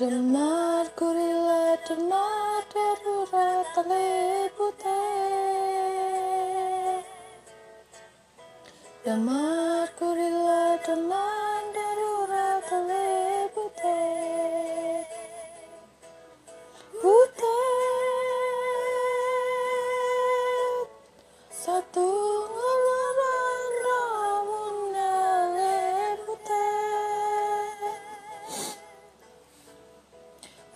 the kurila demar derura talebute Demar kurila demar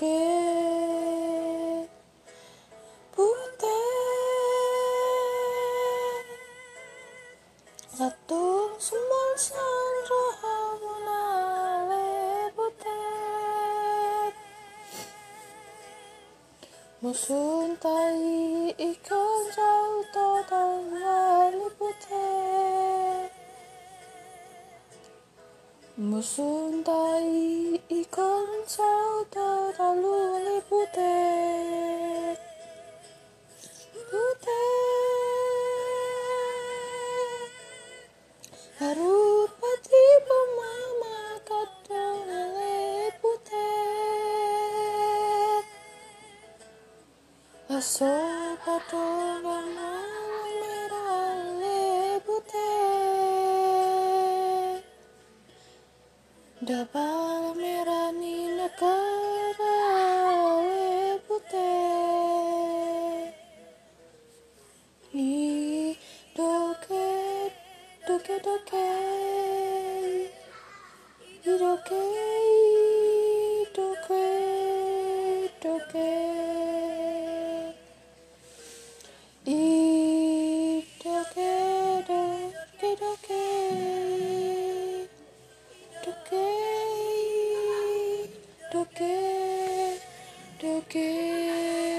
doke Butet satu sumber sandra munale butet Musun tai ikan jauh Musun tai ikan jauh total wali butet Butet Harupati pemama kadang leputet Aso kadang Dapat merah ni negara leputet I doke doke doke Okay.